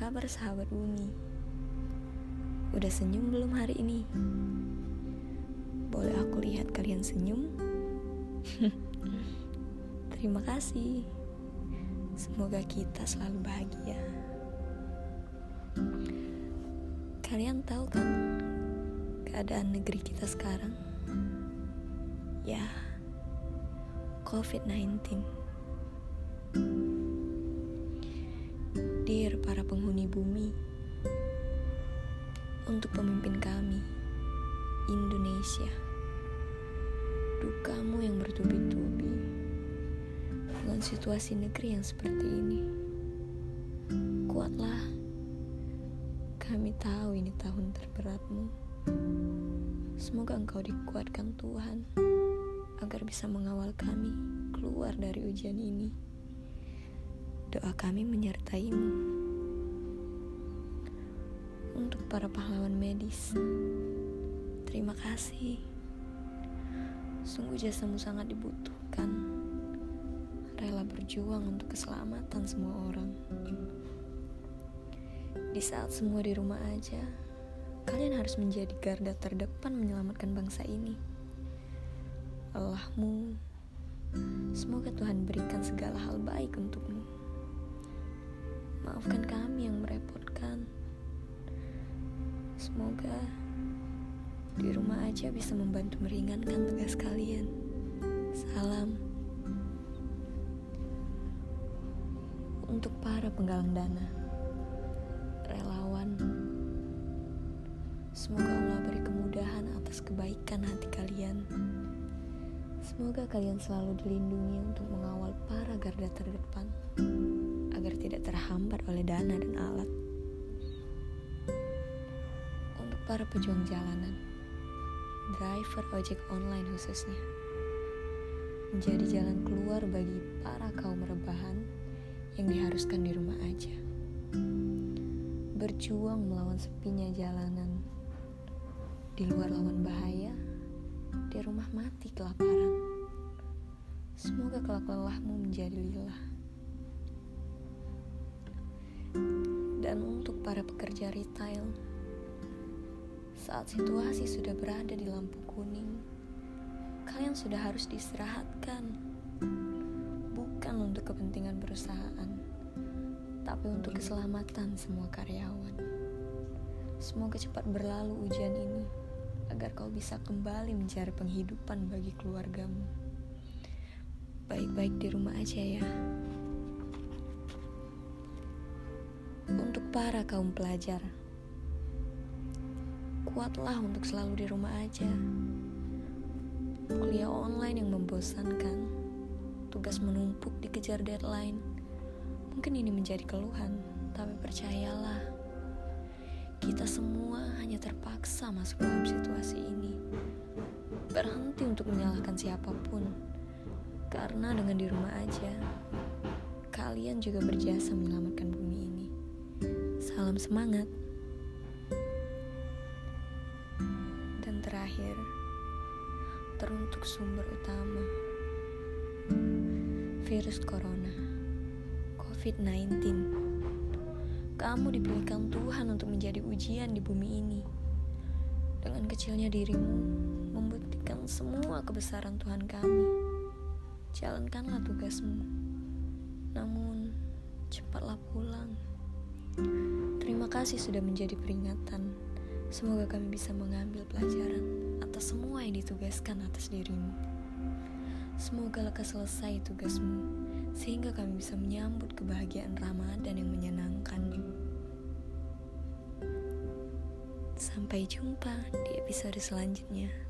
kabar sahabat bumi? Udah senyum belum hari ini? Boleh aku lihat kalian senyum? Terima kasih. Semoga kita selalu bahagia. Kalian tahu kan keadaan negeri kita sekarang? Ya, COVID-19. Dear para penghuni bumi, untuk pemimpin kami, Indonesia, dukamu yang bertubi-tubi dengan situasi negeri yang seperti ini. Kuatlah, kami tahu ini tahun terberatmu. Semoga engkau dikuatkan Tuhan agar bisa mengawal kami keluar dari ujian ini doa kami menyertaimu. Untuk para pahlawan medis, terima kasih. Sungguh jasamu sangat dibutuhkan. Rela berjuang untuk keselamatan semua orang. Di saat semua di rumah aja, kalian harus menjadi garda terdepan menyelamatkan bangsa ini. Allahmu, semoga Tuhan berikan segala hal baik untukmu. Maafkan kami yang merepotkan. Semoga di rumah aja bisa membantu meringankan tugas kalian. Salam. Untuk para penggalang dana, relawan, semoga Allah beri kemudahan atas kebaikan hati kalian. Semoga kalian selalu dilindungi untuk mengawal para garda terdepan agar tidak terhambat oleh dana dan alat. Untuk para pejuang jalanan, driver ojek online khususnya, menjadi jalan keluar bagi para kaum rebahan yang diharuskan di rumah aja. Berjuang melawan sepinya jalanan, di luar lawan bahaya, di rumah mati kelaparan. Semoga kelak lelahmu menjadi lillah. Dan untuk para pekerja retail. Saat situasi sudah berada di lampu kuning, kalian sudah harus diistirahatkan. Bukan untuk kepentingan perusahaan, tapi untuk keselamatan semua karyawan. Semoga cepat berlalu ujian ini, agar kau bisa kembali mencari penghidupan bagi keluargamu. Baik-baik di rumah aja ya. Para kaum pelajar, kuatlah untuk selalu di rumah aja. Kuliah online yang membosankan, tugas menumpuk dikejar deadline. Mungkin ini menjadi keluhan, tapi percayalah, kita semua hanya terpaksa masuk dalam situasi ini. Berhenti untuk menyalahkan siapa pun, karena dengan di rumah aja, kalian juga berjasa menyelamatkan. Salam semangat. Dan terakhir, teruntuk sumber utama. Virus corona. COVID-19. Kamu dipilihkan Tuhan untuk menjadi ujian di bumi ini. Dengan kecilnya dirimu, membuktikan semua kebesaran Tuhan kami. Jalankanlah tugasmu. Namun, cepatlah pulang. Terima kasih sudah menjadi peringatan. Semoga kami bisa mengambil pelajaran atas semua yang ditugaskan atas dirimu. Semoga lekas selesai tugasmu, sehingga kami bisa menyambut kebahagiaan Ramadan yang menyenangkan. Sampai jumpa di episode selanjutnya.